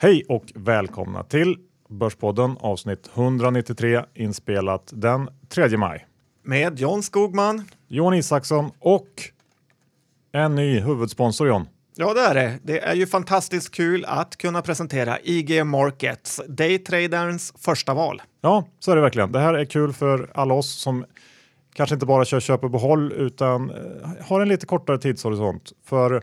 Hej och välkomna till Börspodden avsnitt 193 inspelat den 3 maj. Med John Skogman. Johan Isaksson och en ny huvudsponsor John. Ja, det är det. Det är ju fantastiskt kul att kunna presentera IG Markets, daytraderns första val. Ja, så är det verkligen. Det här är kul för alla oss som kanske inte bara kör köp och behåll utan eh, har en lite kortare tidshorisont. För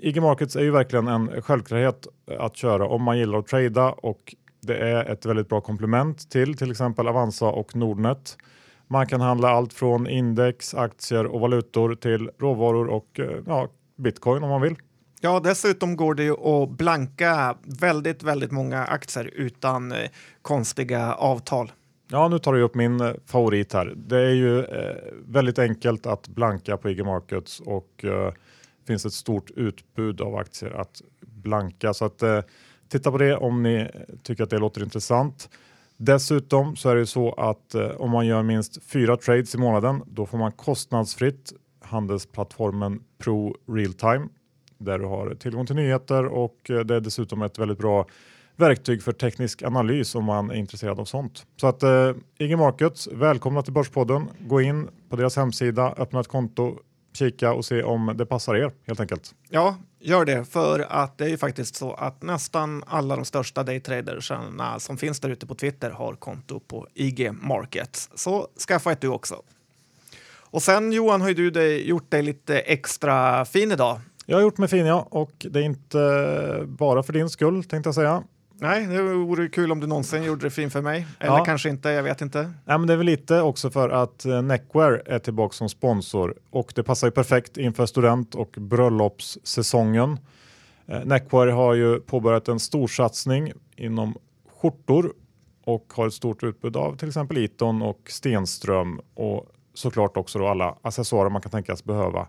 IG Markets är ju verkligen en självklarhet att köra om man gillar att trada och det är ett väldigt bra komplement till till exempel Avanza och Nordnet. Man kan handla allt från index, aktier och valutor till råvaror och eh, ja, bitcoin om man vill. Ja, dessutom går det ju att blanka väldigt, väldigt många aktier utan eh, konstiga avtal. Ja, nu tar du upp min eh, favorit här. Det är ju eh, väldigt enkelt att blanka på IG Markets och eh, finns ett stort utbud av aktier att blanka. Så att eh, titta på det om ni tycker att det låter intressant. Dessutom så är det så att eh, om man gör minst fyra trades i månaden, då får man kostnadsfritt handelsplattformen Pro Realtime där du har tillgång till nyheter och eh, det är dessutom ett väldigt bra verktyg för teknisk analys om man är intresserad av sånt. Så att eh, IG Markets, välkomna till Börspodden. Gå in på deras hemsida, öppna ett konto, kika och se om det passar er helt enkelt. Ja, gör det för att det är ju faktiskt så att nästan alla de största daytradersarna som finns där ute på Twitter har konto på IG Markets. Så skaffa ett du också. Och sen Johan har ju du gjort dig lite extra fin idag. Jag har gjort mig fin ja, och det är inte bara för din skull tänkte jag säga. Nej, det vore kul om du någonsin gjorde det fin för mig. Eller Ja. kanske inte, jag vet inte. Nej, men det är väl lite också för att eh, Neckwear är tillbaka som sponsor och det passar ju perfekt inför student och bröllopssäsongen. Eh, Neckwear har ju påbörjat en stor satsning inom skjortor och har ett stort utbud av till exempel Iton och Stenström och såklart också alla accessoarer man kan tänkas behöva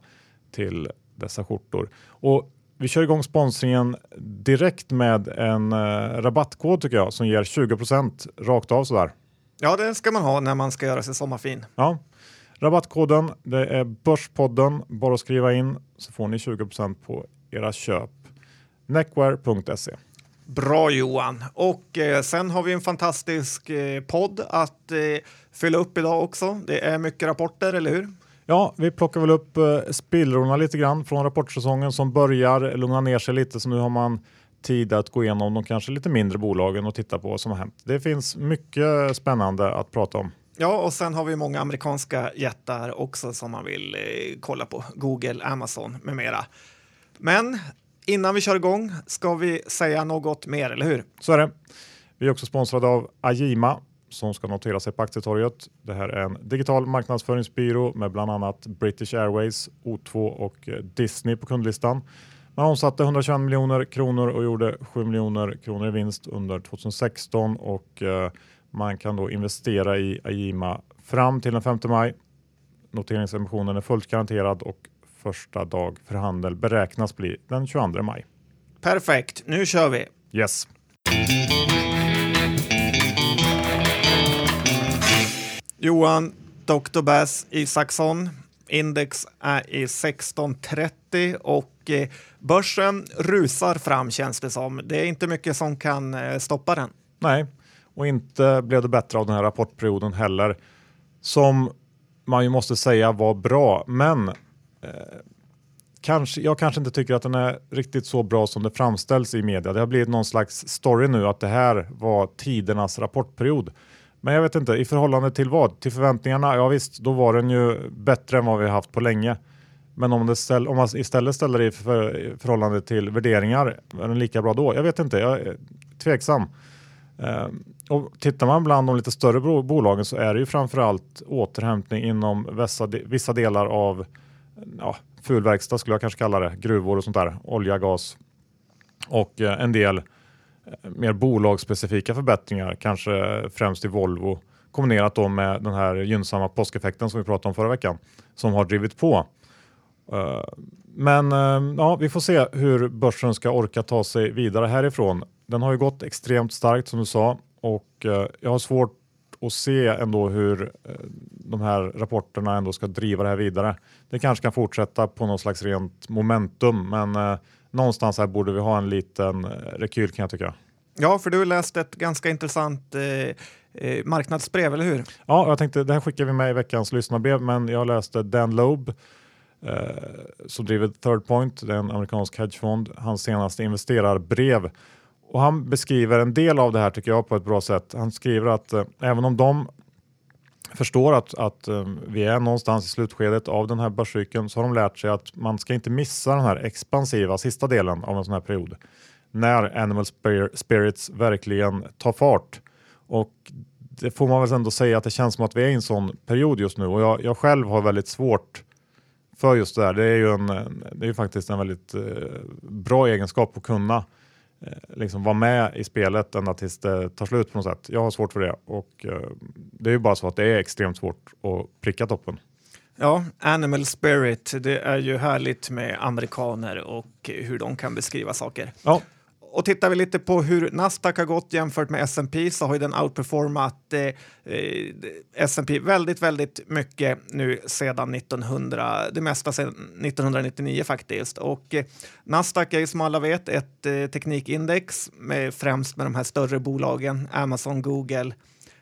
till dessa skjortor. Och vi kör igång sponsringen direkt med en eh, rabattkod tycker jag som ger 20% rakt av sådär. Ja, det ska man ha när man ska göra sig sommarfin. Ja. Rabattkoden det är Börspodden. Bara att skriva in så får ni 20% på era köp. Neckwear.se. Bra Johan! Och eh, sen har vi en fantastisk eh, podd att eh, fylla upp idag också. Det är mycket rapporter, eller hur? Ja, vi plockar väl upp eh, spillrorna lite grann från rapportsäsongen som börjar lugna ner sig lite så nu har man tid att gå igenom de kanske lite mindre bolagen och titta på vad som har hänt. Det finns mycket spännande att prata om. Ja, och sen har vi många amerikanska jättar också som man vill eh, kolla på. Google, Amazon med mera. Men innan vi kör igång ska vi säga något mer, eller hur? Så är det. Vi är också sponsrade av Agima som ska notera sig på Aktietorget. Det här är en digital marknadsföringsbyrå med bland annat British Airways, O2 och eh, Disney på kundlistan. Man omsatte 121 miljoner kronor och gjorde 7 miljoner kronor i vinst under 2016 och eh, man kan då investera i Agima fram till den 5 maj. Noteringsemissionen är fullt garanterad och första dag för handel beräknas bli den 22 maj. Perfekt, nu kör vi! Yes. Johan, Dr. Bass Isaksson. Index är i 1630 och eh, börsen rusar fram känns det som. Det är inte mycket som kan eh, stoppa den. Nej, och inte blev det bättre av den här rapportperioden heller. Som man ju måste säga var bra, men eh, kanske, jag kanske inte tycker att den är riktigt så bra som det framställs i media. Det har blivit någon slags story nu att det här var tidernas rapportperiod. Men jag vet inte, i förhållande till vad? Till förväntningarna? Ja visst, då var den ju bättre än vad vi haft på länge. Men om, det ställ, om man istället ställer det i, för, i förhållande till värderingar, är den lika bra då? Jag vet inte, jag är tveksam. Eh, och tittar man bland de lite större bolagen så är det ju framförallt återhämtning inom vissa, vissa delar av ja, fulverkstad skulle jag kanske kalla det, gruvor och sånt där, olja, gas och eh, en del eh, Eh, mer bolagsspecifika förbättringar, kanske främst i Volvo kombinerat då med den här gynnsamma påskeffekten som vi pratade om förra veckan som har drivit på. Eh, men eh, ja, vi får se hur börsen ska orka ta sig vidare härifrån. Den har ju gått extremt starkt som du sa och jag har svårt att se ändå hur de här rapporterna ändå ska driva det här vidare. Det kanske kan fortsätta på något slags rent momentum, men någonstans här borde vi ha en liten eh, rekyl kan jag tycka. Ja, för du har läst ett ganska intressant eh, eh, marknadsbrev, eller hur? Ja, jag tänkte det här skickar vi med i veckans lyssnarbrev, men jag läste Dan Loeb eh, som driver Third Point, det är en amerikansk hedgefond, hans senaste investerarbrev. Och han beskriver en del av det här tycker jag på ett bra sätt. Han skriver att eh, även om de förstår att, att ehm, vi är någonstans i slutskedet av den här börscykeln så har de lärt sig att man ska inte missa den här expansiva sista delen av en sån här period. När Animal Spirits verkligen tar fart. Och det får man väl ändå säga att det känns som att vi är i en sån period just nu och jag, jag själv har väldigt svårt för just det där. Det är ju en, det är faktiskt en väldigt eh, bra egenskap att kunna liksom vara med i spelet ända tills det tar slut på något sätt. Jag har svårt för det och eh, det är ju bara så att det är extremt svårt att pricka toppen. Ja, Animal Spirit, det är ju härligt med amerikaner och hur de kan beskriva saker. Ja, och tittar vi lite på hur Nasdaq har gått jämfört med S&P så har ju den outperformat eh, eh S&P väldigt, väldigt mycket nu sedan 1900, det mesta sedan 1999 faktiskt. Och eh, Nasdaq är ju som alla vet ett eh, teknikindex med, främst med de här större bolagen, Amazon, Google,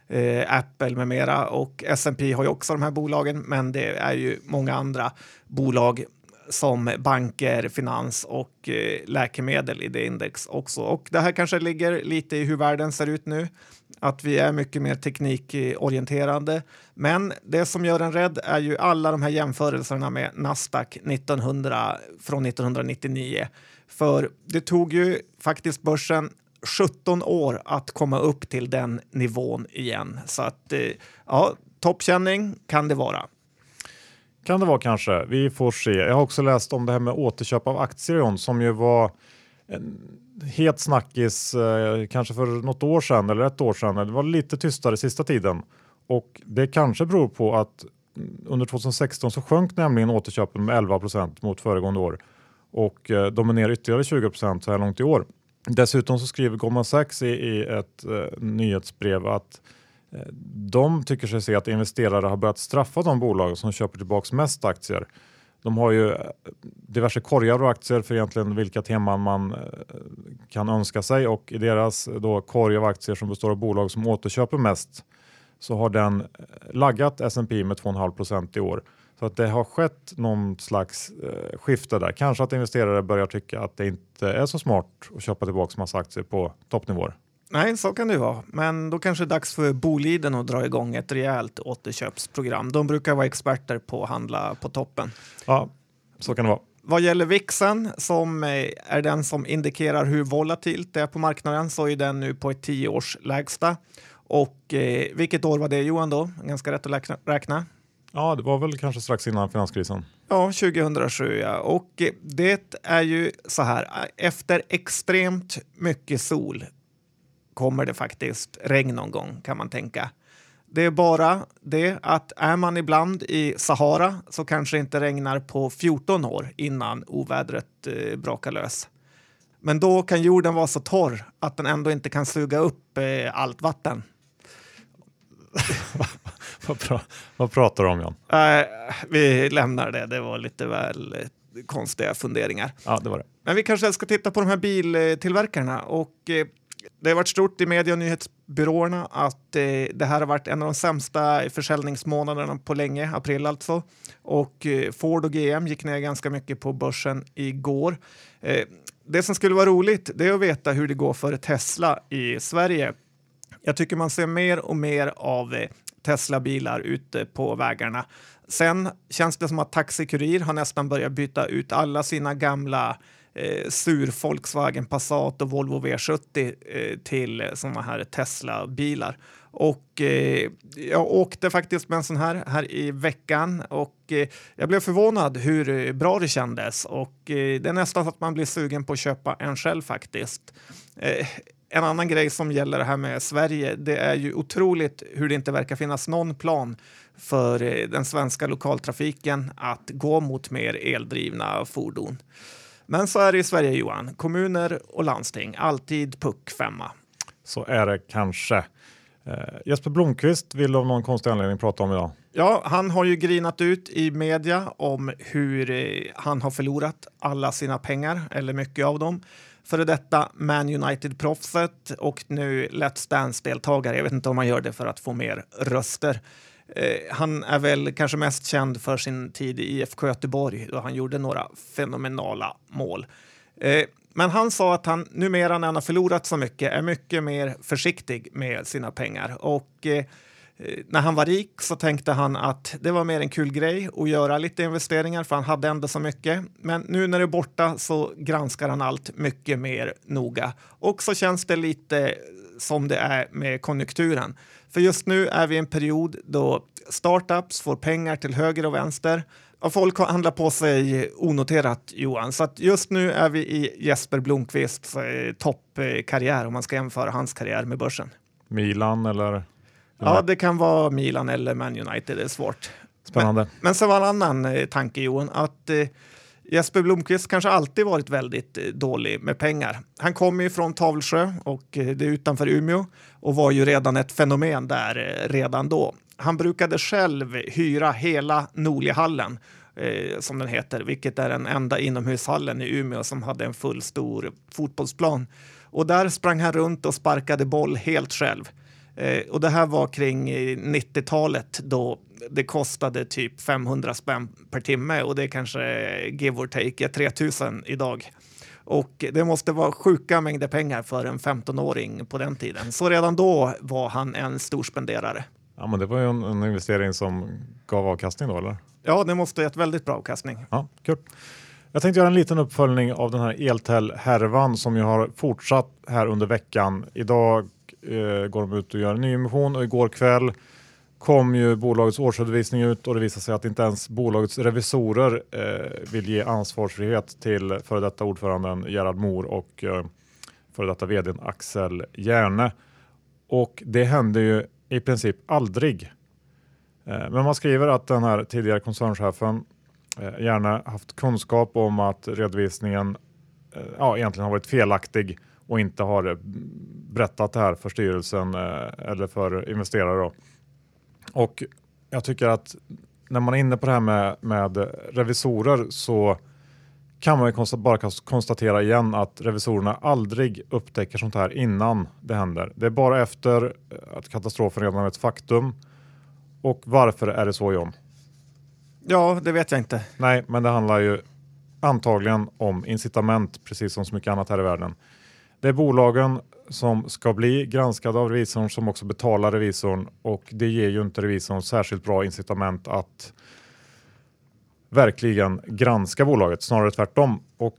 eh, Apple med mera och S&P har ju också de här bolagen, men det är ju många andra bolag som banker, finans och eh, läkemedel i det index också. Och det här kanske ligger lite i hur världen ser ut nu, att vi är mycket mer teknikorienterade. Men det som gör en rädd är ju alla de här jämförelserna med Nasdaq 1900 från 1999. För det tog ju faktiskt börsen 17 år att komma upp till den nivån igen. Så att eh, ja, toppkänning kan det vara. Kan det vara kanske. Vi får se. Jag har också läst om det här med återköp av aktier som ju var en het snackis eh, kanske för något år sedan eller ett år sedan. Det var lite tystare sista tiden och det kanske beror på att under 2016 så sjönk nämligen återköpen med 11% mot föregående år och eh, dominerar ytterligare 20 så här långt i år. Dessutom så skriver Goldman Sachs i, i ett eh, nyhetsbrev att Eh, de tycker sig se att investerare har börjat straffa de bolag som köper tillbaka mest aktier. De har ju eh, diverse korgar och aktier för egentligen vilka teman man eh, kan önska sig och i deras då korg av aktier som består av bolag som återköper mest så har den laggat S&P med 2,5% i år. Så att det har skett någon slags eh, skifte där. Kanske att investerare börjar tycka att det inte är så smart att köpa tillbaka massa aktier på toppnivåer. Nej, så kan det vara. Men då kanske det är dags för Boliden att dra igång ett rejält återköpsprogram. De brukar vara experter på att handla på toppen. Ja, så kan det vara. Vad gäller VIXen, som eh, är den som indikerar hur volatilt det är på marknaden, så är den nu på ett tioårs lägsta. Och eh, vilket år var det Johan då? Ganska rätt att räkna. Ja, det var väl kanske strax innan finanskrisen. Ja, 2007 ja. Och eh, det är ju så här, efter extremt mycket sol kommer det faktiskt regn någon gång kan man tänka. Det är bara det att är man ibland i Sahara så kanske det inte regnar på 14 år innan ovädret eh, brakar lös. Men då kan jorden vara så torr att den ändå inte kan suga upp eh, allt vatten. vad, pra vad, pratar du om Jan? Eh, vi lämnar det, det var lite väl eh, konstiga funderingar. Ja, det var det. Men vi kanske ska titta på de här biltillverkarna och eh, det har varit stort i media och nyhetsbyråerna att eh, det här har varit en av de sämsta försäljningsmånaderna på länge, april alltså. Och eh, Ford och GM gick ner ganska mycket på börsen igår. Eh, det som skulle vara roligt det är att veta hur det går för Tesla i Sverige. Jag tycker man ser mer och mer av eh, Tesla-bilar ute på vägarna. Sen känns det som att Taxi Kurir har nästan börjat byta ut alla sina gamla eh, sur Volkswagen Passat och Volvo V70 eh, till sådana här Tesla-bilar. Och eh, jag åkte faktiskt med en sån här här i veckan och eh, jag blev förvånad hur bra det kändes och eh, det är nästan så att man blir sugen på att köpa en själv faktiskt. Eh, en annan grej som gäller det här med Sverige, det är ju otroligt hur det inte verkar finnas någon plan för eh, den svenska lokaltrafiken att gå mot mer eldrivna fordon. Men så är det i Sverige Johan, kommuner och landsting, alltid puck femma. Så är det kanske. Eh, Jesper Blomqvist vill av någon konstig anledning prata om idag. Ja, han har ju grinat ut i media om hur eh, han har förlorat alla sina pengar, eller mycket av dem. Före detta Man United-proffset och nu Let's Dance-deltagare. Jag vet inte om han gör det för att få mer röster. Eh, han är väl kanske mest känd för sin tid i IFK Göteborg då han gjorde några fenomenala mål. Eh, men han sa att han numera när han har förlorat så mycket är mycket mer försiktig med sina pengar. Och eh, eh, när han var rik så tänkte han att det var mer en kul grej att göra lite investeringar för han hade ändå så mycket. Men nu när det är borta så granskar han allt mycket mer noga. Och så känns det lite som det är med konjunkturen. För just nu är vi i en period då startups får pengar till höger och vänster och folk handlar på sig onoterat, Johan. Så just nu är vi i Jesper Blomqvists eh, toppkarriär om man ska jämföra hans karriär med börsen. Milan eller? Ja, det kan vara Milan eller Man United. Det är svårt. Spännande. Men, men så var en annan eh, tanke, Johan, att eh, Jesper Blomqvist kanske alltid varit väldigt eh, dålig med pengar. Han kommer ju från Tavelsjö och eh, det är utanför Umeå och var ju redan ett fenomen där eh, redan då. Han brukade själv hyra hela Nolihallen eh, som den heter, vilket är den enda inomhushallen i Umeå som hade en full stor fotbollsplan. Och där sprang han runt och sparkade boll helt själv. Eh, och det här var kring 90-talet då det kostade typ 500 spänn per timme och det är kanske give or take 3000 idag. Och det måste vara sjuka mängder pengar för en 15-åring på den tiden. Så redan då var han en stor spenderare. Ja, men det var ju en, en investering som gav avkastning då, eller? Ja, det måste ha gett väldigt bra avkastning. Ja, kul. Jag tänkte göra en liten uppföljning av den här Eltel-härvan som ju har fortsatt här under veckan. Idag eh, går de ut och gör en nyemission och igår kväll kom ju bolagets årsredovisning ut och det visar sig att inte ens bolagets revisorer eh, vill ge ansvarsfrihet till före detta ordföranden Gerhard Mor och eh, före detta vdn Axel Järne. Och det händer ju i princip aldrig. Eh, men man skriver att den här tidigare koncernchefen eh, gärna haft kunskap om att redovisningen eh, ja, egentligen har varit felaktig och inte har berättat det här för styrelsen eller för investerare. Då. Och jag tycker att när man är inne på det här med, med revisorer så kan man ju bara konstatera igen att revisorerna aldrig upptäcker sånt här innan det händer. Det är bara efter att katastrofen redan är ett faktum. Och varför är det så John? Ja, det vet jag inte. Nej, men det handlar ju antagligen om incitament, precis som så mycket annat här i världen. Det är bolagen som ska bli granskade av revisorn som också betalar revisorn och det ger ju inte revisorn särskilt bra incitament att verkligen granska bolaget, snarare tvärtom. Och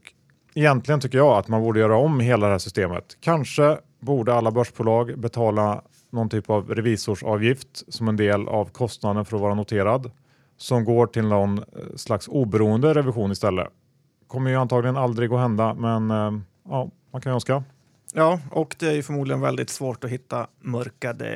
egentligen tycker jag att man borde göra om hela det här systemet. Kanske borde alla börsbolag betala någon typ av revisorsavgift som en del av kostnaden för att vara noterad som går till någon eh, slags oberoende revision istället. Kommer ju antagligen aldrig att hända, men eh, ja, man kan ju önska. Ja, och det är ju förmodligen väldigt svårt att hitta mörkade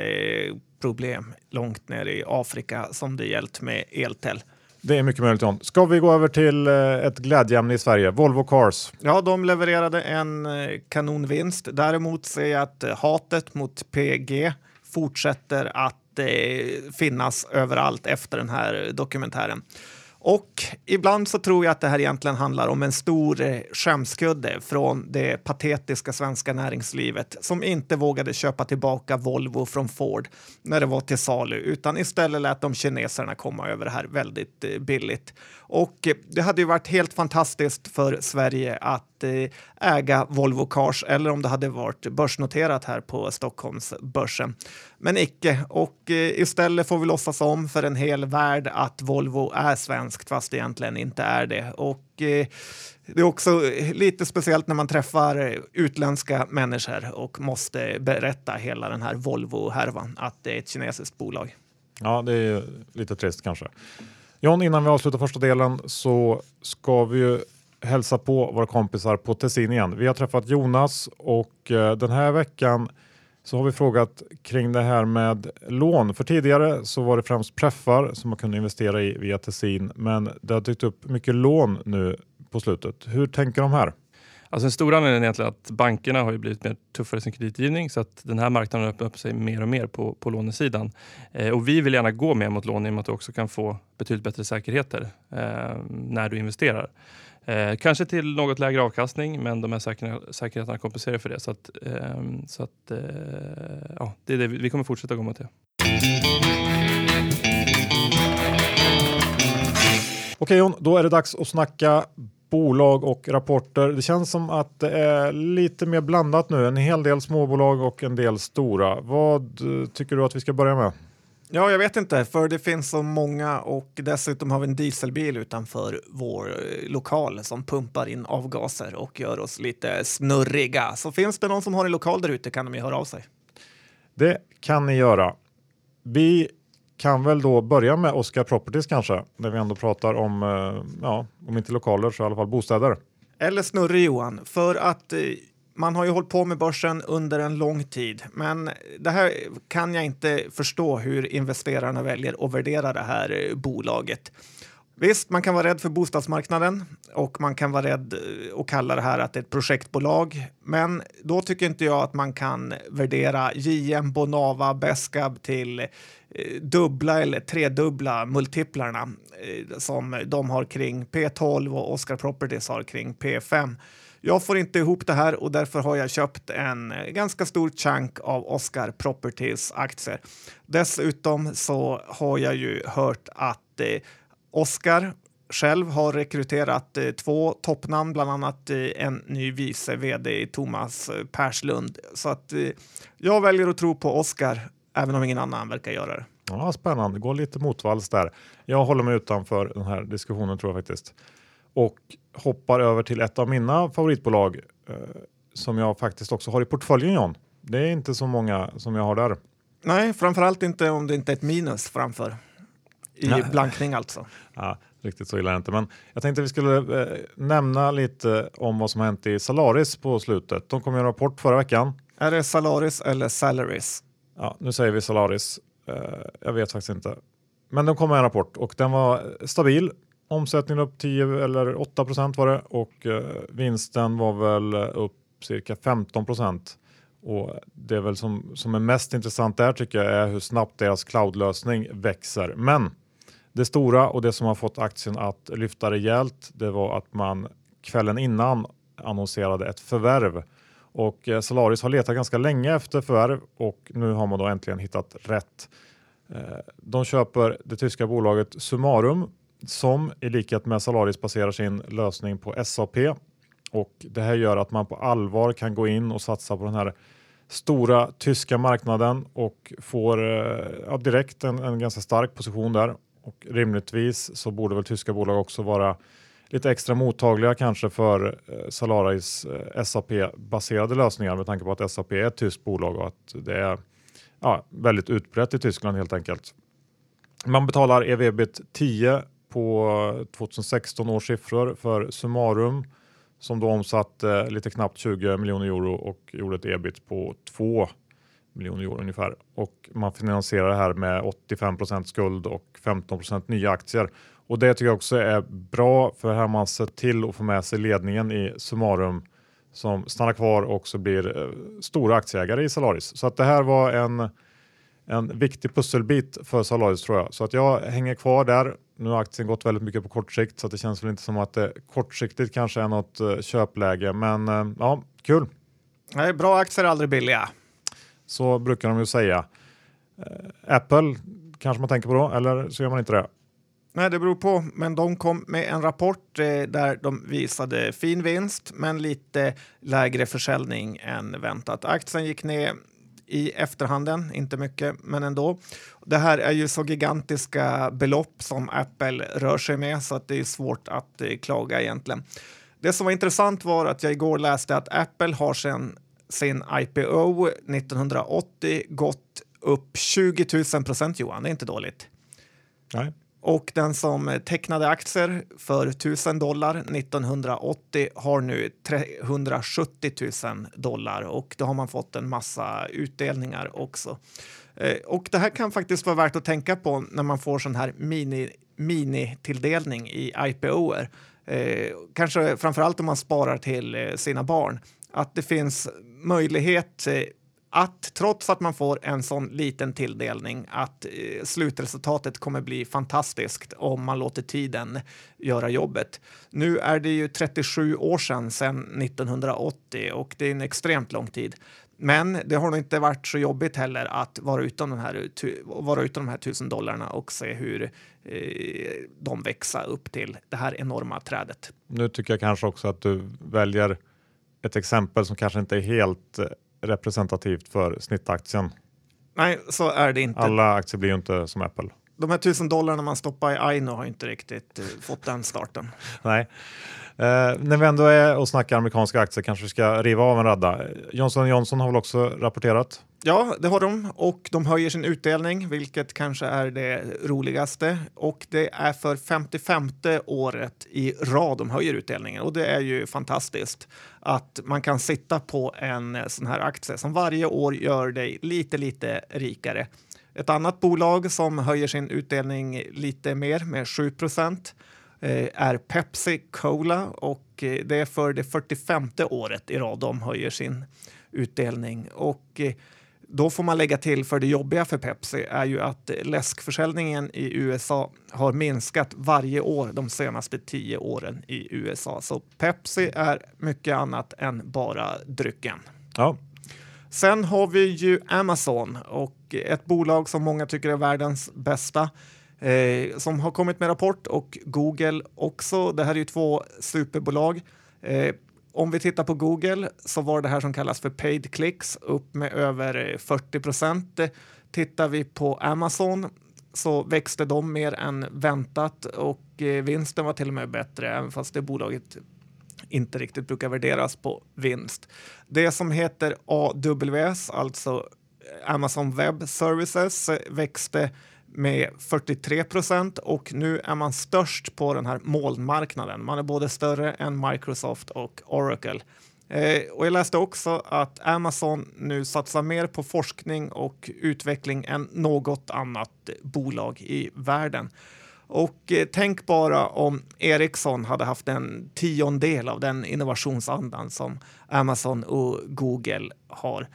problem långt ner i Afrika som det gällt med Eltel. Det är mycket möjligt. John. Ska vi gå över till eh, ett glädjeämne i Sverige? Volvo Cars. Ja, de levererade en kanonvinst. Däremot ser jag att hatet mot PG fortsätter att eh, finnas överallt efter den här dokumentären. Och ibland så tror jag att det här egentligen handlar om en stor eh, skämskudde från det patetiska svenska näringslivet som inte vågade köpa tillbaka Volvo från Ford när det var till salu utan istället lät de kineserna komma över det här väldigt eh, billigt. Och eh, det hade ju varit helt fantastiskt för Sverige att Eh, äga Volvo Cars eller om det hade varit börsnoterat här på Stockholmsbörsen. Men icke. Och eh, istället får vi låtsas om för en hel värld att Volvo är svenskt fast det egentligen inte är det. Och eh, det är också lite speciellt när man träffar utländska människor och måste berätta hela den här Volvo-härvan, att det är ett kinesiskt bolag. Ja, det är lite trist kanske. John, innan vi avslutar första delen så ska vi ju hälsa på våra kompisar på Tessin igen. Vi har träffat Jonas och eh, den här veckan så har vi frågat kring det här med lån. För tidigare så var det främst preffar som man kunde investera i via Tessin, men det har dykt upp mycket lån nu på slutet. Hur tänker de här? Alltså den stora anledningen är egentligen att bankerna har ju blivit mer tuffare i sin kreditgivning så att den här marknaden öppnar upp sig mer och mer på, på lånesidan. Eh, och vi vill gärna gå mer mot lån i och med att du också kan få betydligt bättre säkerheter eh, när du investerar. Eh, kanske till något lägre avkastning, men de här säker säkerheterna kompenserar för det. Så, att, eh, så att, eh, ja, det är det. vi kommer fortsätta gå mot det. Okej Jon, då är det dags att snacka bolag och rapporter. Det känns som att det är lite mer blandat nu. En hel del småbolag och en del stora. Vad eh, tycker du att vi ska börja med? Ja, jag vet inte, för det finns så många och dessutom har vi en dieselbil utanför vår eh, lokal som pumpar in avgaser och gör oss lite snurriga. Så finns det någon som har en lokal där ute kan de ju höra av sig. Det kan ni göra. Vi kan väl då börja med Oscar Properties kanske, när vi ändå pratar om, eh, ja, om inte lokaler så i alla fall bostäder. Eller snurrig Johan, för att eh, man har ju hållit på med börsen under en lång tid, men det här kan jag inte förstå hur investerarna väljer att värdera det här eh, bolaget. Visst, man kan vara rädd för bostadsmarknaden och man kan vara rädd eh, och kalla det här att det är ett projektbolag. Men då tycker inte jag att man kan värdera JM, Bonava, Besqab till eh, dubbla eller tredubbla multiplarna som de har kring P12 och Oscar Properties har kring P5. Jag får inte ihop det här och därför har jag köpt en eh, ganska stor chunk av Oscar Properties aktier. Dessutom så har jag ju hört att eh, Oscar själv har rekryterat eh, två toppnamn, bland annat eh, en ny vice vd, Thomas eh, Perslund. Så att eh, jag väljer att tro på Oscar även om ingen annan verkar göra det. Ja, spännande, går lite motvalls där. Jag håller mig utanför den här diskussionen tror jag faktiskt. Och hoppar över till ett av mina favoritbolag eh, som jag faktiskt också har i portföljen John. Det är inte så många som jag har där. Nej, framförallt inte om det inte är ett minus framför. I Nej. blankning alltså. Ja, riktigt så illa är det inte. Men jag tänkte att vi skulle eh, nämna lite om vad som har hänt i Salaris på slutet. De kom ju en rapport förra veckan. Är det Salaris eller Salaris? Ja, nu säger vi Solaris. Uh, jag vet faktiskt inte. Men den kom med en rapport och den var stabil. Omsättningen upp 10 eller 8 procent var det och eh, vinsten var väl upp cirka 15 procent. Och det är väl som, som är mest intressant där tycker jag är hur snabbt deras cloudlösning växer. Men det stora och det som har fått aktien att lyfta rejält, det var att man kvällen innan annonserade ett förvärv och eh, Solaris har letat ganska länge efter förvärv och nu har man då äntligen hittat rätt. Eh, de köper det tyska bolaget Sumarum som i likhet med Salaris baserar sin lösning på SAP och det här gör att man på allvar kan gå in och satsa på den här stora tyska marknaden och får eh, ja, direkt en, en ganska stark position där och rimligtvis så borde väl tyska bolag också vara lite extra mottagliga kanske för eh, Salaris eh, SAP-baserade lösningar med tanke på att SAP är ett tyskt bolag och att det är ja, väldigt utbrett i Tyskland helt enkelt. Man betalar ev-ebit 10 på 2016 års siffror för Summarum som då omsatte eh, lite knappt 20 miljoner euro och gjorde ett ebit på 2 miljoner euro ungefär. Och man finansierar det här med 85% skuld och 15% nya aktier. Och det tycker jag också är bra för här har man sett till att få med sig ledningen i Sumarum som stannar kvar och också blir eh, stora aktieägare i Salaris. Så att det här var en, en viktig pusselbit för Salaris tror jag. Så att jag hänger kvar där. Nu har aktien gått väldigt mycket på kort sikt så det känns väl inte som att det kortsiktigt kanske är något uh, köpläge. Men uh, ja, kul. Nej, bra aktier är aldrig billiga. Så brukar de ju säga. Apple kanske man tänker på då, eller så gör man inte det. Nej, det beror på, men de kom med en rapport eh, där de visade fin vinst, men lite lägre försäljning än väntat. Aktien gick ner i efterhanden, inte mycket, men ändå. Det här är ju så gigantiska belopp som Apple rör sig med så att det är svårt att eh, klaga egentligen. Det som var intressant var att jag igår läste att Apple har sedan sin IPO 1980 gått upp 20 000 procent, Johan. Det är inte dåligt. Nej. Och den som tecknade aktier för 1000 dollar 1980 har nu 370 000 dollar och då har man fått en massa utdelningar också. Eh, och det här kan faktiskt vara värt att tänka på när man får sån här mini, mini-tilldelning i IPOer. eh, kanske framförallt om man sparar till eh, sina barn, att det finns möjlighet eh, att trots att man får en sån liten tilldelning att eh, slutresultatet kommer bli fantastiskt om man låter tiden göra jobbet. Nu är det ju 37 år sedan, sedan 1980 och det är en extremt lång tid. Men det har nog inte varit så jobbigt heller att vara utan, den här, vara utan de här tusen dollarna och se hur eh, de växa upp till det här enorma trädet. Nu tycker jag kanske också att du väljer ett exempel som kanske inte är helt eh, representativt för snittaktien. Nej, så är det inte. Alla aktier blir ju inte som Apple. De här tusen dollarna man stoppar i Aino har inte riktigt uh, fått den starten. Nej. Uh, när vi ändå är och snackar amerikanska aktier kanske vi ska riva av en radda. Johnson Johnson har väl också rapporterat? Ja, det har de och de höjer sin utdelning, vilket kanske är det roligaste. Och det är för 55 året i rad de höjer utdelningen och det är ju fantastiskt att man kan sitta på en sån här aktie som varje år gör dig lite, lite rikare. Ett annat bolag som höjer sin utdelning lite mer med 7 procent eh, är Pepsi Cola och eh, det är för det 45 året i rad de höjer sin utdelning. Och eh, då får man lägga till för det jobbiga för Pepsi är ju att läskförsäljningen i USA har minskat varje år de senaste tio åren i USA. Så Pepsi är mycket annat än bara drycken. Ja. Sen har vi ju Amazon och ett bolag som många tycker är världens bästa eh, som har kommit med rapport och Google också. Det här är ju två superbolag. Eh, om vi tittar på Google så var det här som kallas för paid clicks upp med över 40 procent. Tittar vi på Amazon så växte de mer än väntat och eh, vinsten var till och med bättre, även fast det bolaget inte riktigt brukar värderas på vinst. Det som heter AWS, alltså Amazon Web Services, växte med 43 procent och nu är man störst på den här molnmarknaden. Man är både större än Microsoft och Oracle. Eh, och jag läste också att Amazon nu satsar mer på forskning och utveckling än något annat bolag i världen. Och eh, tänk bara om Ericsson hade haft en tiondel av den innovationsandan som Amazon och Google har.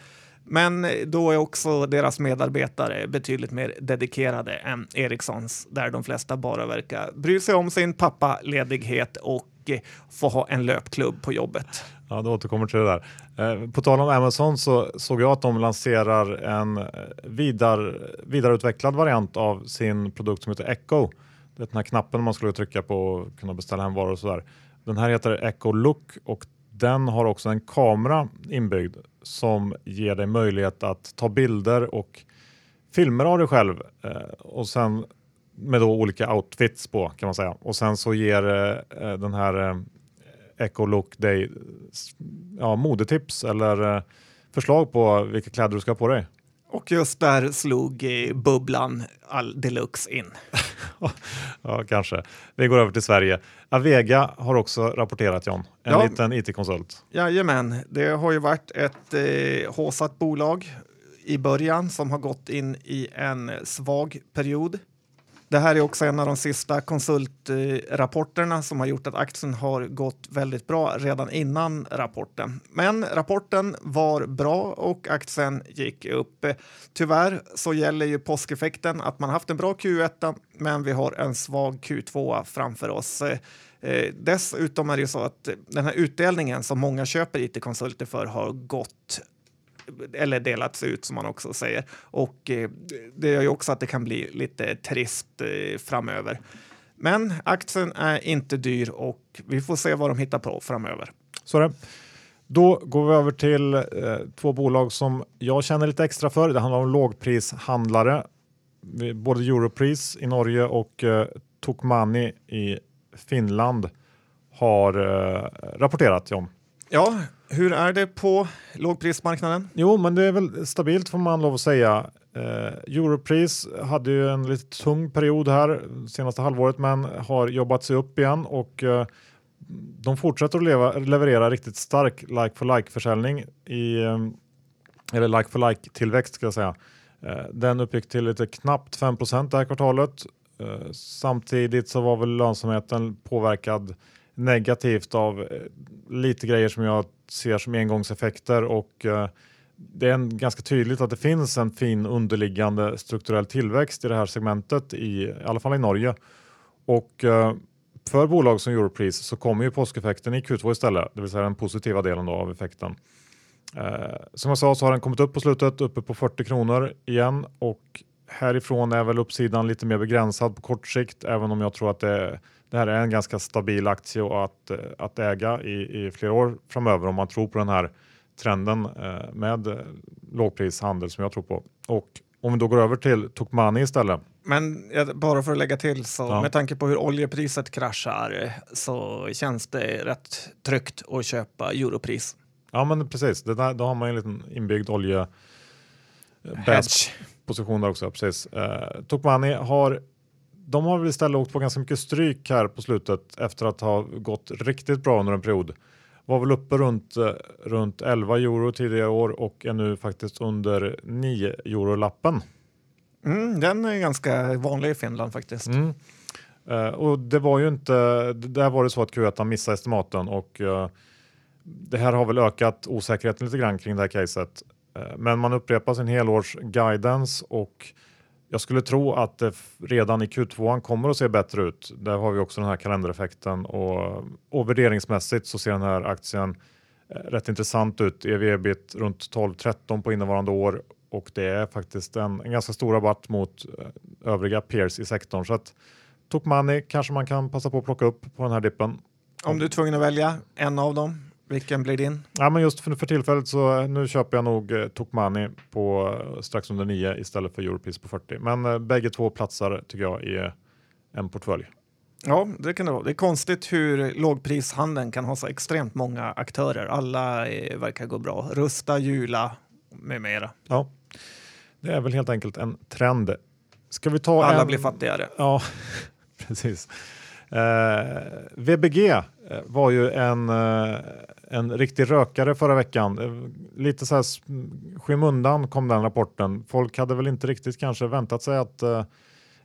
Men då är också deras medarbetare betydligt mer dedikerade än Ericssons, där de flesta bara verkar bry sig om sin pappaledighet och få ha en löpklubb på jobbet. Ja, du återkommer till det där. Eh, på tal om Amazon så såg jag att de lanserar en eh, vidar, vidareutvecklad variant av sin produkt som heter Echo. Det är den här knappen man skulle trycka på och kunna beställa hem varor och sådär. Den här heter Echo Look och den har också en kamera inbyggd som ger dig möjlighet att ta bilder och filmer av dig själv eh, och sen med då olika outfits på kan man säga. Och sen så ger eh, den här eh, Echo Look dig ja, modetips eller eh, förslag på vilka kläder du ska ha på dig. Och just där slog bubblan all deluxe in. ja, kanske. Vi går över till Sverige. Avega har också rapporterat John, en ja. liten it-konsult. Jajamän, det har ju varit ett eh, håsat bolag i början som har gått in i en svag period. Det här är också en av de sista konsultrapporterna som har gjort att aktien har gått väldigt bra redan innan rapporten. Men rapporten var bra och aktien gick upp. Tyvärr så gäller ju påskeffekten att man haft en bra Q1 men vi har en svag Q2 framför oss. Eh, dessutom är det ju så att den här utdelningen som många köper it-konsulter för har gått eller delats ut som man också säger. Och eh, det gör ju också att det kan bli lite trist eh, framöver. Men aktien är inte dyr och vi får se vad de hittar på framöver. Så det. Då går vi över till eh, två bolag som jag känner lite extra för. Det handlar om lågprishandlare. Både Europris i Norge och eh, Tokmanni i Finland har eh, rapporterat om. Ja, hur är det på lågprismarknaden? Jo, men det är väl stabilt får man lov att säga. Eh, Europris hade ju en lite tung period här senaste halvåret, men har jobbat sig upp igen och eh, de fortsätter att leva, leverera riktigt stark like for like försäljning i eh, eller like for like tillväxt ska jag säga. Eh, den uppgick till lite knappt 5 det här kvartalet. Eh, samtidigt så var väl lönsamheten påverkad negativt av eh, lite grejer som jag ser som engångseffekter och eh, det är en, ganska tydligt att det finns en fin underliggande strukturell tillväxt i det här segmentet, i, i alla fall i Norge. Och eh, för bolag som Europris så kommer ju påskeffekten i Q2 istället, det vill säga den positiva delen av effekten. Eh, som jag sa så har den kommit upp på slutet, uppe på 40 kronor igen och härifrån är väl uppsidan lite mer begränsad på kort sikt, även om jag tror att det, det här är en ganska stabil aktie att, eh, att äga i, i flera år framöver om man tror på den här trenden eh, med lågprishandel som jag tror på. Och om vi då går över till Tokmani istället. Men bara för att lägga till så ja. med tanke på hur oljepriset kraschar så känns det rätt tryggt att köpa europris. Ja men precis, det där, då har man en liten inbyggd olje position där också. Precis. Eh, Tokmani har de har väl istället åkt på ganska mycket stryk här på slutet efter att ha gått riktigt bra under en period. Var väl uppe runt, eh, runt 11 euro tidigare år och är nu faktiskt under 9 euro-lappen. Mm, den är ganska vanlig i Finland faktiskt. Mm. Uh, och det var ju inte, där var det så att Q1 missade estimaten och uh, det här har väl ökat osäkerheten lite grann kring det här caset. Uh, men man upprepar sin helårs guidance och jag skulle tro att eh, det redan i Q2 kommer att se bättre ut. Där har vi också den här kalendereffekten och, och värderingsmässigt så ser den här aktien eh, rätt intressant ut. EV-ebit runt 12-13 på innevarande år och det är faktiskt en, en ganska stor rabatt mot eh, övriga peers i sektorn. Så att Tokmanni kanske man kan passa på att plocka upp på den här dippen. Om du är tvungen att välja en av dem, vilken blir din? Ja, men just för, för tillfället så eh, nu köper jag nog eh, Tokmanni på eh, strax under 9 istället för Europris på 40. Men eh, bägge två platsar tycker jag i en portfölj. Ja, det kan det vara. Det är konstigt hur lågprishandeln kan ha så extremt många aktörer. Alla eh, verkar gå bra. Rusta, Jula med mera. Ja, det är väl helt enkelt en trend. Ska vi ta Alla en... blir fattigare. Ja, precis. Eh, VBG eh, var ju en, eh, en riktig rökare förra veckan. Lite så här skymundan kom den rapporten. Folk hade väl inte riktigt kanske väntat sig att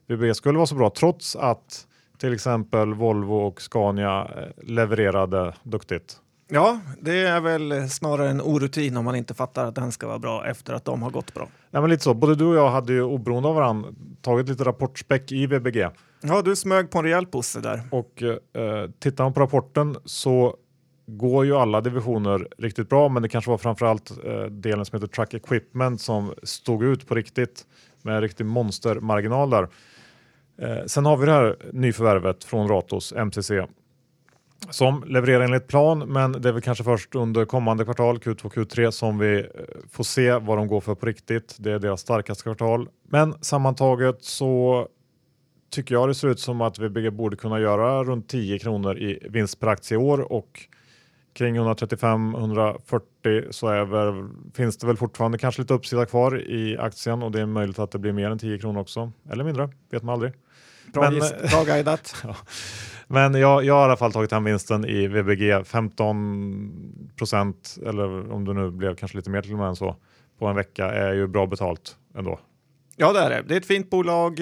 VBG skulle vara så bra trots att till exempel Volvo och Scania levererade duktigt. Ja, det är väl snarare en orutin om man inte fattar att den ska vara bra efter att de har gått bra. Ja, men lite så. Både du och jag hade ju oberoende av varandra tagit lite rapportspäck i VBG. Ja, du smög på en rejäl pusse där. Och eh, tittar man på rapporten så går ju alla divisioner riktigt bra, men det kanske var framförallt eh, delen som heter Truck Equipment som stod ut på riktigt med en riktig monstermarginal där. Eh, sen har vi det här nyförvärvet från Ratos, MCC, som levererar enligt plan, men det är väl kanske först under kommande kvartal, Q2 Q3, som vi eh, får se vad de går för på riktigt. Det är deras starkaste kvartal. Men sammantaget så tycker jag det ser ut som att vi borde kunna göra runt 10 kronor i vinst per aktie i år och kring 135-140 så är väl, finns det väl fortfarande kanske lite uppsida kvar i aktien och det är möjligt att det blir mer än 10 kronor också. Eller mindre, vet man aldrig. Bra, Men, bra guidat. ja. Men jag, jag har i alla fall tagit hem vinsten i VBG 15 procent eller om det nu blev kanske lite mer till och med än så på en vecka är ju bra betalt ändå. Ja, det är det. Det är ett fint bolag.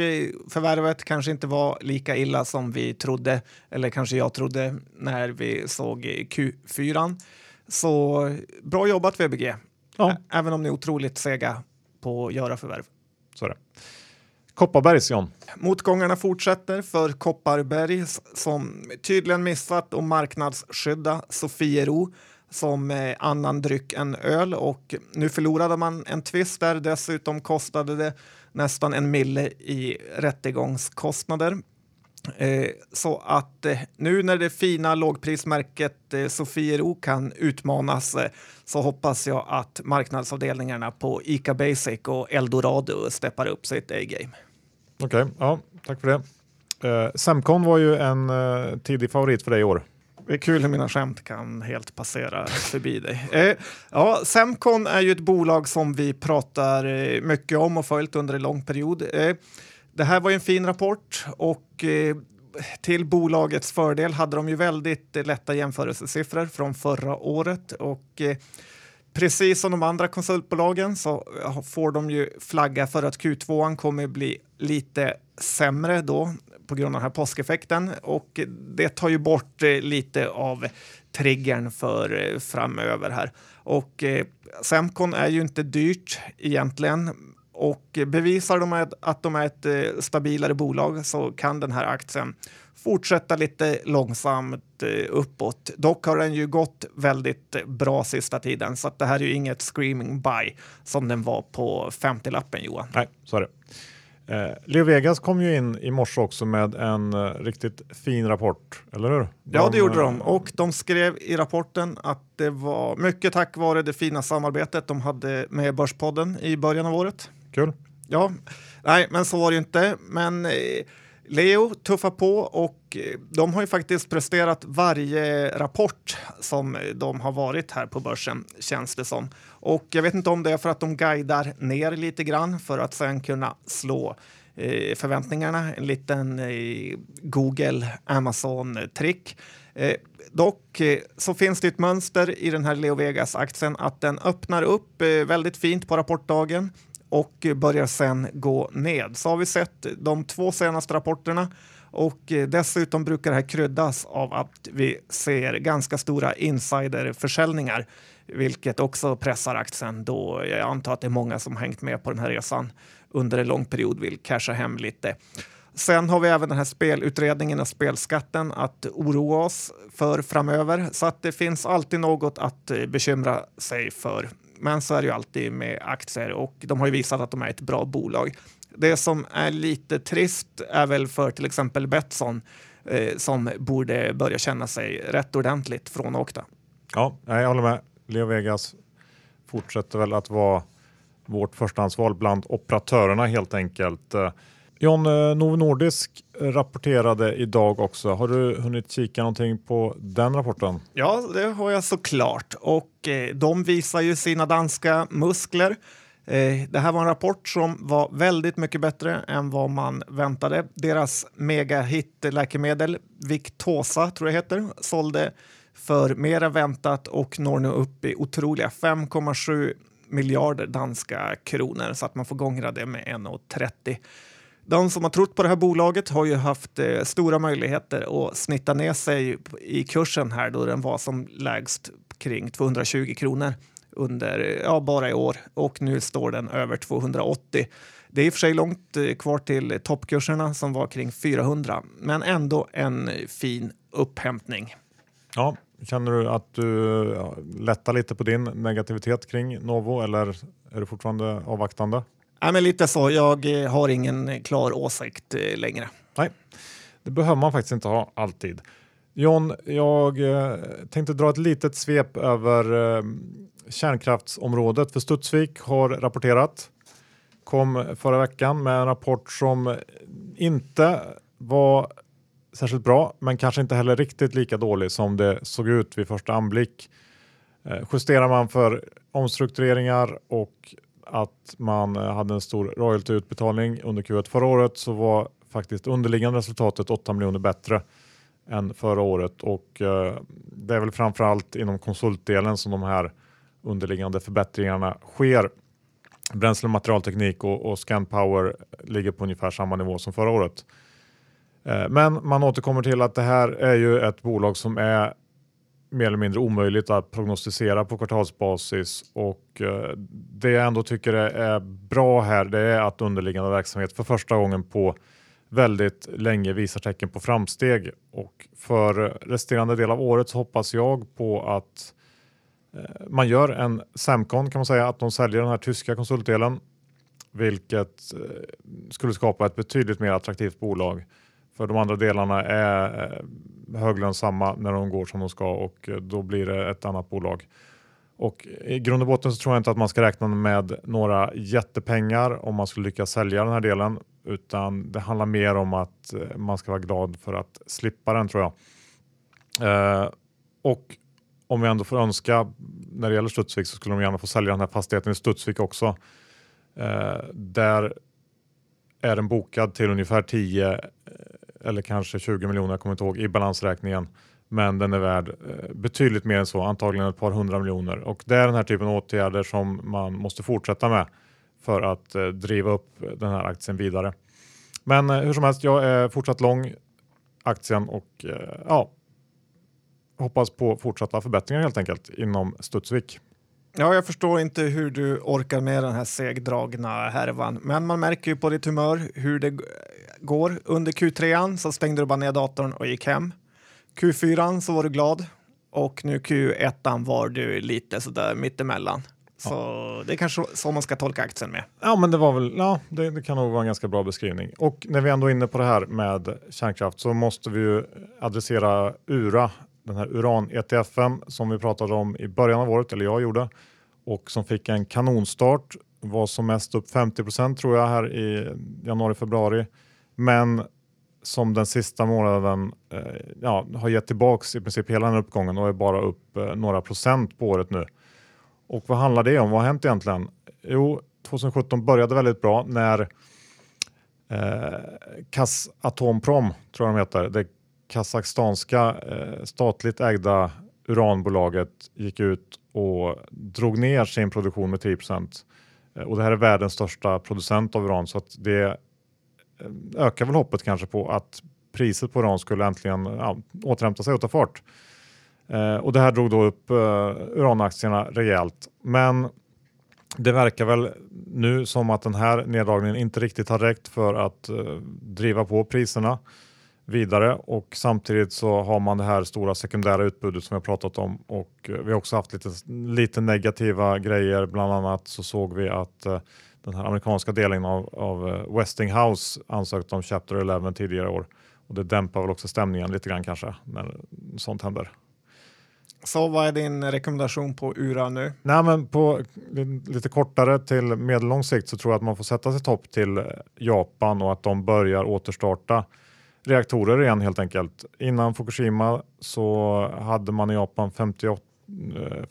Förvärvet kanske inte var lika illa som vi trodde, eller kanske jag trodde när vi såg Q4. Så bra jobbat VBG, ja. även om ni är otroligt sega på att göra förvärv. Så är det. Kopparbergs John. Motgångarna fortsätter för Kopparberg som tydligen missat att marknadsskydda Sofiero som eh, annan dryck än öl och nu förlorade man en tvist där. Dessutom kostade det nästan en mille i rättegångskostnader. Eh, så att eh, nu när det fina lågprismärket eh, Sofiero kan utmanas eh, så hoppas jag att marknadsavdelningarna på Ica Basic och Eldorado steppar upp sitt A-game. Okej, okay, ja, tack för det. Eh, Semcon var ju en eh, tidig favorit för dig i år. Det är kul hur mina skämt kan helt passera förbi dig. Eh, ja, Semcon är ju ett bolag som vi pratar eh, mycket om och följt under en lång period. Eh, det här var ju en fin rapport och eh, till bolagets fördel hade de ju väldigt eh, lätta jämförelsesiffror från förra året och eh, precis som de andra konsultbolagen så eh, får de ju flagga för att Q2 kommer bli lite sämre då på grund av den här påskeffekten och det tar ju bort eh, lite av triggern för eh, framöver här. Och eh, Semcon är ju inte dyrt egentligen och bevisar de att de är ett stabilare bolag så kan den här aktien fortsätta lite långsamt uppåt. Dock har den ju gått väldigt bra sista tiden så att det här är ju inget screaming buy som den var på 50-lappen Johan. Nej, så är det. Eh, Leo Vegas kom ju in i morse också med en eh, riktigt fin rapport, eller hur? De, ja, det gjorde de. Och de skrev i rapporten att det var mycket tack vare det fina samarbetet de hade med Börspodden i början av året. Kul. Ja, nej, men så var det inte. Men eh, Leo tuffar på och eh, de har ju faktiskt presterat varje rapport som de har varit här på börsen, känns det som. Och jag vet inte om det är för att de guidar ner lite grann för att sen kunna slå eh, förväntningarna. En liten eh, Google, Amazon-trick. Eh, dock eh, så finns det ett mönster i den här Leo Vegas-aktien att den öppnar upp eh, väldigt fint på rapportdagen och börjar sen gå ned. Så har vi sett de två senaste rapporterna och eh, dessutom brukar det här kryddas av att vi ser ganska stora insiderförsäljningar, vilket också pressar aktien då jag antar att det är många som hängt med på den här resan under en lång period vill casha hem lite. Sen har vi även den här spelutredningen och spelskatten att oroa oss för framöver, så att det finns alltid något att eh, bekymra sig för men så är det ju alltid med aktier och de har ju visat att de är ett bra bolag. Det som är lite trist är väl för till exempel Betsson eh, som borde börja känna sig rätt ordentligt frånåkta. Ja, jag håller med. Leo Vegas fortsätter väl att vara vårt förstahandsval bland operatörerna helt enkelt. Eh, John, eh, Novo Nordisk rapporterade idag också. Har du hunnit kika någonting på den rapporten? Ja, det har jag såklart. Och eh, de visar ju sina danska muskler. Eh, det här var en rapport som var väldigt mycket bättre än vad man väntade. Deras megahit-läkemedel Victosa, tror jag heter, sålde för mer än väntat och når nu upp i otroliga 5,7 miljarder danska kronor så att man får gångra det med 1,30. De som har trott på det här bolaget har ju haft eh, stora möjligheter att snitta ner sig i kursen här då den var som lägst kring 220 kronor under ja, bara i år och nu står den över 280. Det är i och för sig långt eh, kvar till toppkurserna som var kring 400, men ändå en fin upphämtning. Ja, känner du att du lättar lite på din negativitet kring Novo eller är du fortfarande avvaktande? Ja, men lite så. Jag eh, har ingen klar åsikt eh, längre. Nej, det behöver man faktiskt inte ha alltid. John, jag eh, tänkte dra ett litet svep över kärnkraftsområdet för Studsvik har rapporterat. Kom förra veckan med en rapport som inte var särskilt bra, men kanske inte heller riktigt lika dålig som det såg ut vid första anblick. Eh, justerar man för omstruktureringar och att man eh, hade en stor royaltyutbetalning under Q1 förra året så var faktiskt underliggande resultatet 8 miljoner bättre än förra året och eh, det är väl framförallt inom konsultdelen som de här underliggande förbättringarna sker. Bränsle och materialteknik och, och Scanpower ligger på ungefär samma nivå som förra året. Eh, men man återkommer till att det här är ju ett bolag som är mer eller mindre omöjligt att prognostisera på kvartalsbasis och eh, det jag ändå tycker är bra här det är att underliggande verksamhet för första gången på väldigt länge visar tecken på framsteg. Och för resterande del av året så hoppas jag på att eh, man gör en Samcon kan man säga, att de säljer den här tyska konsultdelen vilket skulle skapa ett betydligt mer attraktivt bolag för de andra delarna är eh, höglönsamma när de går som de ska och eh, då blir det ett annat bolag. Och I grund och botten så tror jag inte att man ska räkna med några jättepengar om man skulle lyckas sälja den här delen utan det handlar mer om att eh, man ska vara glad för att slippa den tror jag. Eh, och om vi ändå får önska när det gäller Studsvik så skulle de gärna få sälja den här fastigheten i Studsvik också. Eh, där är den bokad till ungefär 10 eller kanske 20 miljoner, jag kommer inte ihåg, i balansräkningen. Men den är värd eh, betydligt mer än så, antagligen ett par hundra miljoner. Och det är den här typen av åtgärder som man måste fortsätta med för att eh, driva upp den här aktien vidare. Men eh, hur som helst, jag är fortsatt lång aktien och ja, hoppas på fortsatta förbättringar helt enkelt inom Studsvik. Ja, jag förstår inte hur du orkar med den här segdragna härvan, men man märker ju på ditt humör hur det går. Under Q3 så stängde du bara ner datorn och gick hem. Q4 så var du glad och nu Q1 var du lite sådär mittemellan. Så ja. det är kanske så man ska tolka aktien med. Ja, men det var väl, ja, det, det, kan nog vara en ganska bra beskrivning. Och när vi ändå är inne på det här med kärnkraft så måste vi ju adressera URA, den här uran-ETFen som vi pratade om i början av året, eller jag gjorde, och som fick en kanonstart, var som mest upp 50% tror jag här i januari, februari. Men som den sista månaden eh, ja, har gett tillbaks i princip hela den uppgången och är bara upp eh, några procent på året nu. Och vad handlar det om? Vad har hänt egentligen? Jo, 2017 började väldigt bra när eh, Kazatomprom, tror jag de heter, det kazakstanska eh, statligt ägda uranbolaget gick ut och drog ner sin produktion med 10 eh, och det här är världens största producent av uran så att det eh, ökar väl hoppet kanske på att priset på uran skulle äntligen ja, återhämta sig och ta fart. Eh, och det här drog då upp eh, uranaktierna rejält. Men det verkar väl nu som att den här neddragningen inte riktigt har räckt för att eh, driva på priserna vidare och samtidigt så har man det här stora sekundära utbudet som jag pratat om och vi har också haft lite, lite negativa grejer. Bland annat så såg vi att den här amerikanska delen av, av Westinghouse ansökte om Chapter 11 tidigare år och det dämpar väl också stämningen lite grann kanske när sånt händer. Så vad är din rekommendation på URA nu? Nej, men på lite kortare till medellång sikt så tror jag att man får sätta sig topp till Japan och att de börjar återstarta reaktorer igen helt enkelt. Innan Fukushima så hade man i Japan 58,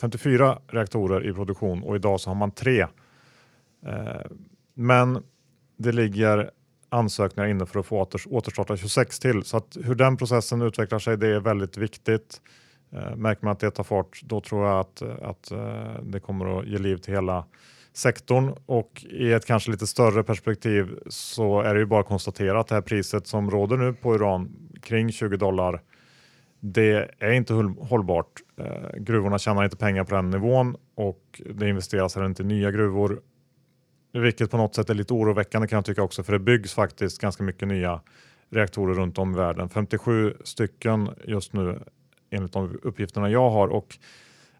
54 eh, reaktorer i produktion och idag så har man tre. Eh, men det ligger ansökningar inne för att få återstarta 26 till så att hur den processen utvecklar sig det är väldigt viktigt. Eh, märker man att det tar fart, då tror jag att, att det kommer att ge liv till hela sektorn och i ett kanske lite större perspektiv så är det ju bara att konstatera att det här priset som råder nu på uran kring 20 dollar det är inte hållbart. Eh, gruvorna tjänar inte pengar på den nivån och det investeras heller inte i nya gruvor. Vilket på något sätt är lite oroväckande kan jag tycka också för det byggs faktiskt ganska mycket nya reaktorer runt om i världen. 57 stycken just nu enligt de uppgifterna jag har. Och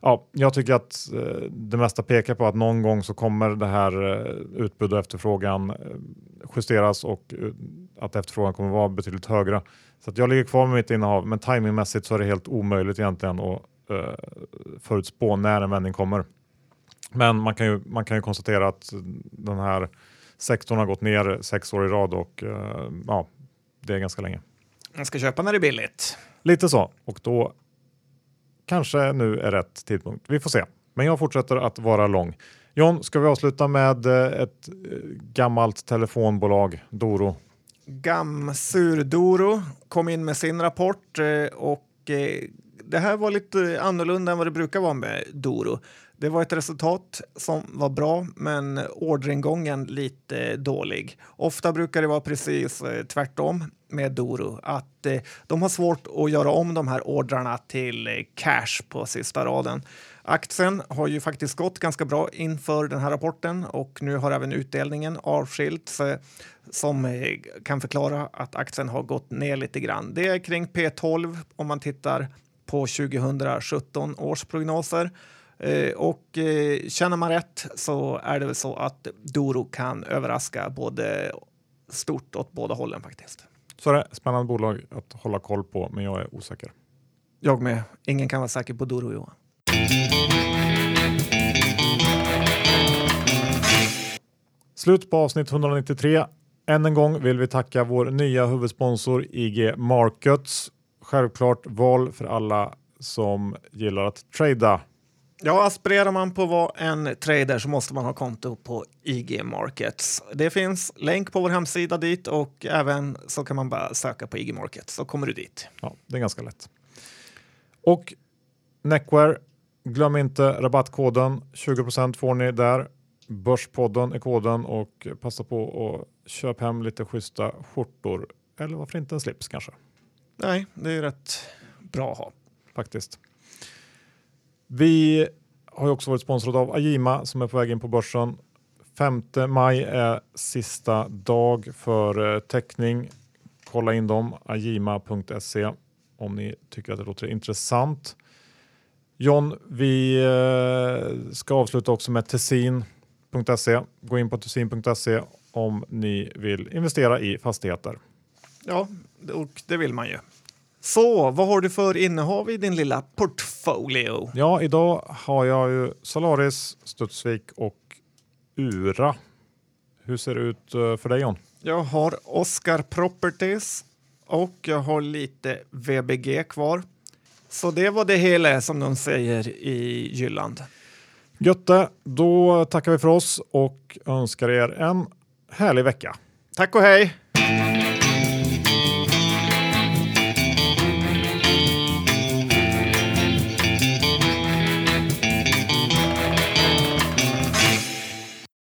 ja, jag tycker att eh, det mesta pekar på att någon gång så kommer det här eh, utbud och efterfrågan eh, justeras och att efterfrågan kommer vara betydligt högre. Så att jag ligger kvar med mitt innehav, men timingmässigt så är det helt omöjligt egentligen att eh, förutspå när en vändning kommer. Men man kan, ju, man kan ju konstatera att den här sektorn har gått ner sex år i rad och ja, det är ganska länge. Man ska köpa när det är billigt. Lite så och då kanske nu är rätt tidpunkt. Vi får se, men jag fortsätter att vara lång. John, ska vi avsluta med eh, ett eh, gammalt telefonbolag, Doro? Gamsur Doro kom in med sin rapport eh, och det här var lite annorlunda än vad det brukar vara med Doro. Det var ett resultat som var bra, men orderingången lite dålig. Ofta brukar det vara precis eh, tvärtom med Doro, att eh, de har svårt att göra om de här ordrarna till eh, cash på sista raden. Aktien har ju faktiskt gått ganska bra inför den här rapporten och nu har även utdelningen avskilts som kan förklara att aktien har gått ner lite grann. Det är kring P12 om man tittar på 2017 års prognoser. Eh, och eh, känner man rätt så är det väl så att Doro kan överraska både stort åt båda hållen faktiskt. Så det är spännande bolag att hålla koll på, men jag är osäker. Jag med. Ingen kan vara säker på Doro, Johan. Slut på avsnitt 193. Än en gång vill vi tacka vår nya huvudsponsor IG Markets. Självklart val för alla som gillar att trada. Ja, aspirerar man på att vara en trader så måste man ha konto på IG Markets. Det finns länk på vår hemsida dit och även så kan man bara söka på IG Markets så kommer du dit. Ja, det är ganska lätt. Och Neckwear, glöm inte rabattkoden. 20% får ni där. Börspodden är koden och passa på att köpa hem lite schyssta skjortor. Eller varför inte en slips kanske? Nej, det är rätt bra att ha. Faktiskt. Vi har ju också varit sponsrade av Ajima som är på väg in på börsen. 5 maj är sista dag för eh, teckning. Kolla in dem, ajima.se om ni tycker att det låter intressant. John, vi eh, ska avsluta också med tessin.se. Gå in på tessin.se om ni vill investera i fastigheter. Ja, och det vill man ju. Så, vad har du för innehav i din lilla portfolio? Ja, idag har jag ju Solaris, Studsvik och Ura. Hur ser det ut eh, för dig John? Jag har Oscar Properties och jag har lite VBG kvar. Så det var det hela som de säger i Jylland. Götte, då tackar vi för oss och önskar er en härlig vecka. Tack och hej!